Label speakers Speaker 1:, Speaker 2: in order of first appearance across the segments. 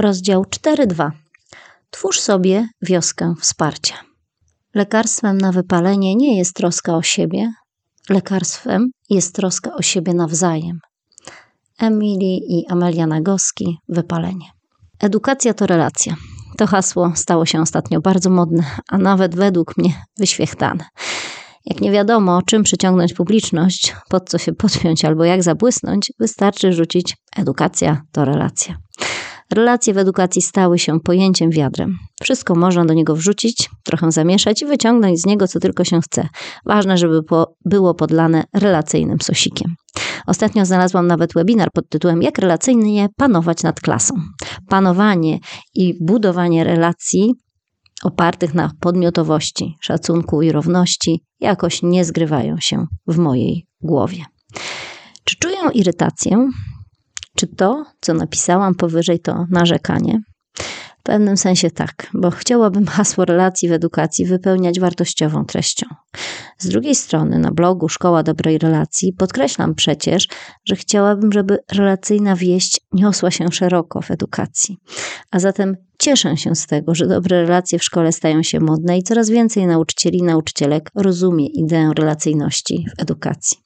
Speaker 1: Rozdział 4.2. Twórz sobie wioskę wsparcia. Lekarstwem na wypalenie nie jest troska o siebie, lekarstwem jest troska o siebie nawzajem. Emily i Amelia Nagoski, Wypalenie. Edukacja to relacja. To hasło stało się ostatnio bardzo modne, a nawet według mnie wyświechtane. Jak nie wiadomo, czym przyciągnąć publiczność, pod co się podpiąć albo jak zabłysnąć, wystarczy rzucić edukacja to relacja. Relacje w edukacji stały się pojęciem wiadrem. Wszystko można do niego wrzucić, trochę zamieszać i wyciągnąć z niego co tylko się chce. Ważne, żeby było podlane relacyjnym sosikiem. Ostatnio znalazłam nawet webinar pod tytułem Jak relacyjnie panować nad klasą. Panowanie i budowanie relacji opartych na podmiotowości, szacunku i równości jakoś nie zgrywają się w mojej głowie. Czy czuję irytację? Czy to, co napisałam powyżej, to narzekanie? W pewnym sensie tak, bo chciałabym hasło relacji w edukacji wypełniać wartościową treścią. Z drugiej strony, na blogu Szkoła Dobrej Relacji podkreślam przecież, że chciałabym, żeby relacyjna wieść niosła się szeroko w edukacji. A zatem cieszę się z tego, że dobre relacje w szkole stają się modne i coraz więcej nauczycieli i nauczycielek rozumie ideę relacyjności w edukacji.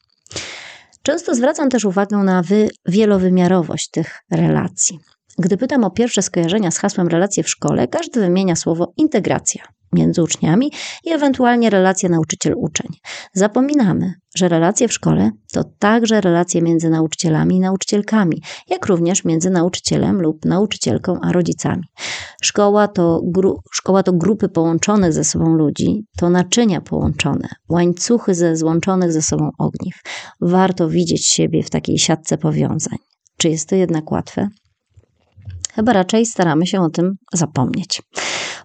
Speaker 1: Często zwracam też uwagę na wielowymiarowość tych relacji. Gdy pytam o pierwsze skojarzenia z hasłem relacje w szkole, każdy wymienia słowo integracja między uczniami i ewentualnie relacja nauczyciel-uczeń. Zapominamy, że relacje w szkole to także relacje między nauczycielami i nauczycielkami, jak również między nauczycielem lub nauczycielką a rodzicami. Szkoła to, gru, szkoła to grupy połączonych ze sobą ludzi, to naczynia połączone, łańcuchy ze złączonych ze sobą ogniw. Warto widzieć siebie w takiej siatce powiązań. Czy jest to jednak łatwe? Chyba raczej staramy się o tym zapomnieć.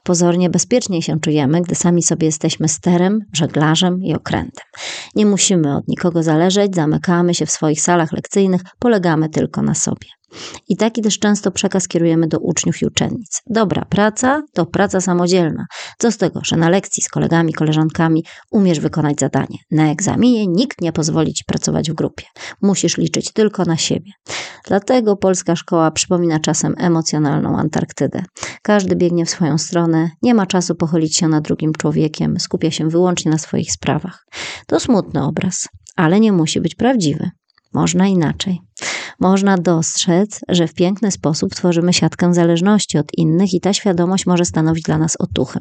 Speaker 1: Pozornie bezpieczniej się czujemy, gdy sami sobie jesteśmy sterem, żeglarzem i okrętem. Nie musimy od nikogo zależeć, zamykamy się w swoich salach lekcyjnych, polegamy tylko na sobie. I taki też często przekaz kierujemy do uczniów i uczennic. Dobra praca to praca samodzielna. Co z tego, że na lekcji z kolegami, koleżankami umiesz wykonać zadanie. Na egzaminie nikt nie pozwoli ci pracować w grupie. Musisz liczyć tylko na siebie. Dlatego polska szkoła przypomina czasem emocjonalną Antarktydę. Każdy biegnie w swoją stronę, nie ma czasu pochylić się nad drugim człowiekiem, skupia się wyłącznie na swoich sprawach. To smutny obraz, ale nie musi być prawdziwy. Można inaczej. Można dostrzec, że w piękny sposób tworzymy siatkę zależności od innych i ta świadomość może stanowić dla nas otuchę.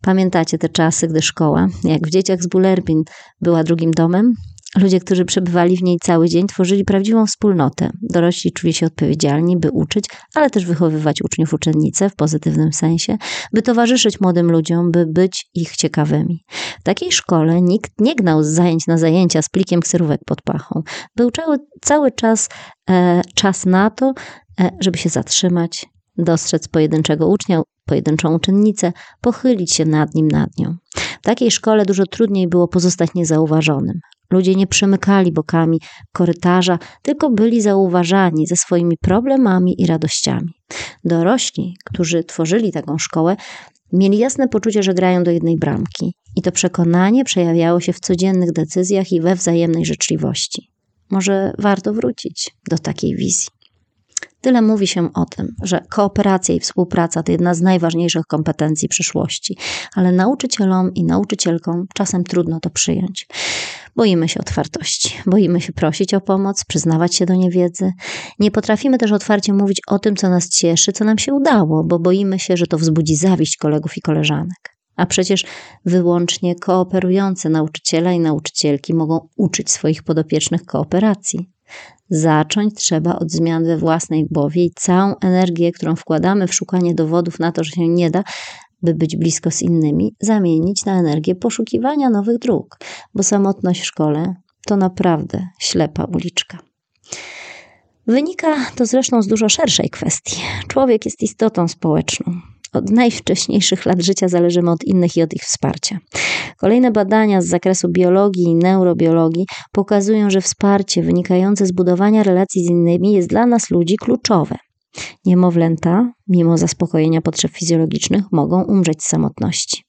Speaker 1: Pamiętacie te czasy, gdy szkoła, jak w Dzieciach z Bullerbin, była drugim domem? Ludzie, którzy przebywali w niej cały dzień, tworzyli prawdziwą wspólnotę. Dorośli czuli się odpowiedzialni, by uczyć, ale też wychowywać uczniów uczennice w pozytywnym sensie, by towarzyszyć młodym ludziom, by być ich ciekawymi. W takiej szkole nikt nie gnał z zajęć na zajęcia z plikiem kserówek pod pachą. Był cały, cały czas e, czas na to, e, żeby się zatrzymać, dostrzec pojedynczego ucznia, pojedynczą uczennicę, pochylić się nad nim, nad nią. W takiej szkole dużo trudniej było pozostać niezauważonym. Ludzie nie przemykali bokami korytarza, tylko byli zauważani ze swoimi problemami i radościami. Dorośli, którzy tworzyli taką szkołę, mieli jasne poczucie, że grają do jednej bramki, i to przekonanie przejawiało się w codziennych decyzjach i we wzajemnej życzliwości. Może warto wrócić do takiej wizji. Tyle mówi się o tym, że kooperacja i współpraca to jedna z najważniejszych kompetencji przyszłości, ale nauczycielom i nauczycielkom czasem trudno to przyjąć. Boimy się otwartości, boimy się prosić o pomoc, przyznawać się do niewiedzy. Nie potrafimy też otwarcie mówić o tym, co nas cieszy, co nam się udało, bo boimy się, że to wzbudzi zawiść kolegów i koleżanek. A przecież wyłącznie kooperujące nauczyciele i nauczycielki mogą uczyć swoich podopiecznych kooperacji. Zacząć trzeba od zmian we własnej głowie i całą energię, którą wkładamy w szukanie dowodów na to, że się nie da, by być blisko z innymi, zamienić na energię poszukiwania nowych dróg, bo samotność w szkole to naprawdę ślepa uliczka. Wynika to zresztą z dużo szerszej kwestii. Człowiek jest istotą społeczną. Od najwcześniejszych lat życia zależymy od innych i od ich wsparcia. Kolejne badania z zakresu biologii i neurobiologii pokazują, że wsparcie wynikające z budowania relacji z innymi jest dla nas ludzi kluczowe. Niemowlęta, mimo zaspokojenia potrzeb fizjologicznych, mogą umrzeć z samotności.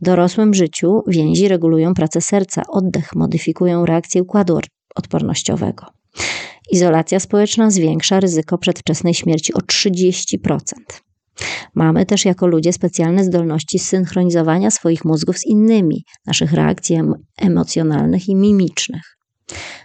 Speaker 1: W dorosłym życiu więzi regulują pracę serca, oddech, modyfikują reakcję układu odpornościowego. Izolacja społeczna zwiększa ryzyko przedwczesnej śmierci o 30%. Mamy też jako ludzie specjalne zdolności synchronizowania swoich mózgów z innymi, naszych reakcji emocjonalnych i mimicznych.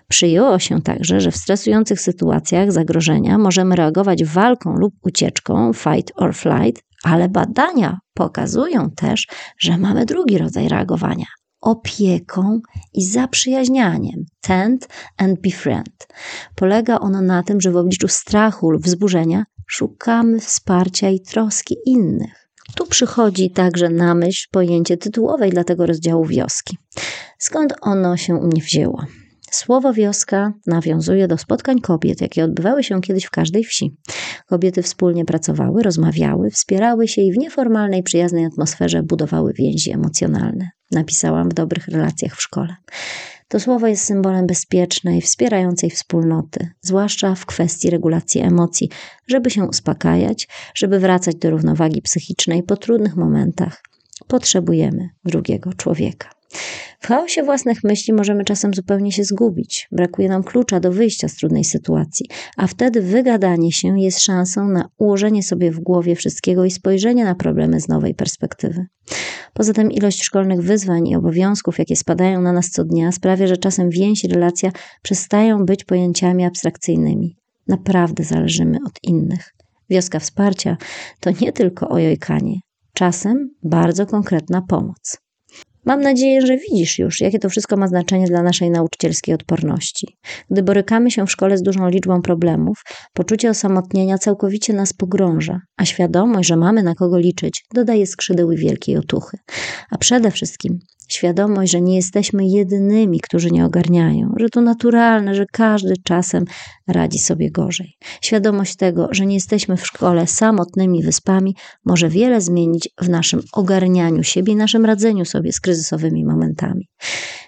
Speaker 1: Przyjęło się także, że w stresujących sytuacjach zagrożenia możemy reagować walką lub ucieczką, fight or flight, ale badania pokazują też, że mamy drugi rodzaj reagowania opieką i zaprzyjaźnianiem. Tend and befriend. Polega ono na tym, że w obliczu strachu lub wzburzenia szukamy wsparcia i troski innych. Tu przychodzi także na myśl pojęcie tytułowej dla tego rozdziału wioski. Skąd ono się u mnie wzięło? Słowo wioska nawiązuje do spotkań kobiet, jakie odbywały się kiedyś w każdej wsi. Kobiety wspólnie pracowały, rozmawiały, wspierały się i w nieformalnej, przyjaznej atmosferze budowały więzi emocjonalne. Napisałam w dobrych relacjach w szkole. To słowo jest symbolem bezpiecznej, wspierającej wspólnoty, zwłaszcza w kwestii regulacji emocji, żeby się uspokajać, żeby wracać do równowagi psychicznej po trudnych momentach. Potrzebujemy drugiego człowieka. W chaosie własnych myśli możemy czasem zupełnie się zgubić. Brakuje nam klucza do wyjścia z trudnej sytuacji, a wtedy wygadanie się jest szansą na ułożenie sobie w głowie wszystkiego i spojrzenie na problemy z nowej perspektywy. Poza tym ilość szkolnych wyzwań i obowiązków, jakie spadają na nas co dnia, sprawia, że czasem więź i relacja przestają być pojęciami abstrakcyjnymi. Naprawdę zależymy od innych. Wioska wsparcia to nie tylko ojojkanie, czasem bardzo konkretna pomoc. Mam nadzieję, że widzisz już, jakie to wszystko ma znaczenie dla naszej nauczycielskiej odporności. Gdy borykamy się w szkole z dużą liczbą problemów, poczucie osamotnienia całkowicie nas pogrąża, a świadomość, że mamy na kogo liczyć, dodaje skrzydeł i wielkiej otuchy. A przede wszystkim Świadomość, że nie jesteśmy jedynymi, którzy nie ogarniają, że to naturalne, że każdy czasem radzi sobie gorzej. Świadomość tego, że nie jesteśmy w szkole samotnymi wyspami, może wiele zmienić w naszym ogarnianiu siebie i naszym radzeniu sobie z kryzysowymi momentami.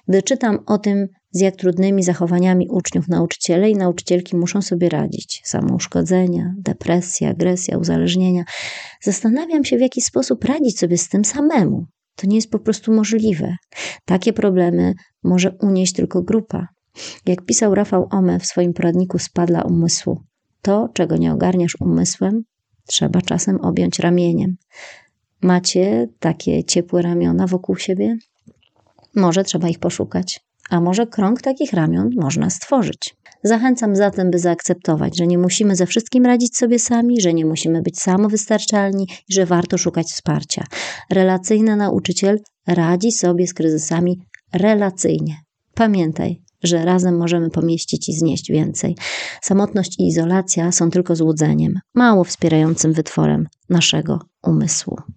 Speaker 1: Gdy czytam o tym, z jak trudnymi zachowaniami uczniów nauczyciele i nauczycielki muszą sobie radzić samouszkodzenia, depresja, agresja, uzależnienia zastanawiam się, w jaki sposób radzić sobie z tym samemu. To nie jest po prostu możliwe. Takie może unieść tylko grupa. Jak pisał Rafał Ome w swoim poradniku Spadla umysłu, to, czego nie ogarniasz umysłem, trzeba czasem objąć ramieniem. Macie takie ciepłe ramiona wokół siebie? Może trzeba ich poszukać, a może krąg takich ramion można stworzyć. Zachęcam zatem, by zaakceptować, że nie musimy ze wszystkim radzić sobie sami, że nie musimy być samowystarczalni i że warto szukać wsparcia. Relacyjny nauczyciel radzi sobie z kryzysami relacyjnie. Pamiętaj, że razem możemy pomieścić i znieść więcej. Samotność i izolacja są tylko złudzeniem, mało wspierającym wytworem naszego umysłu.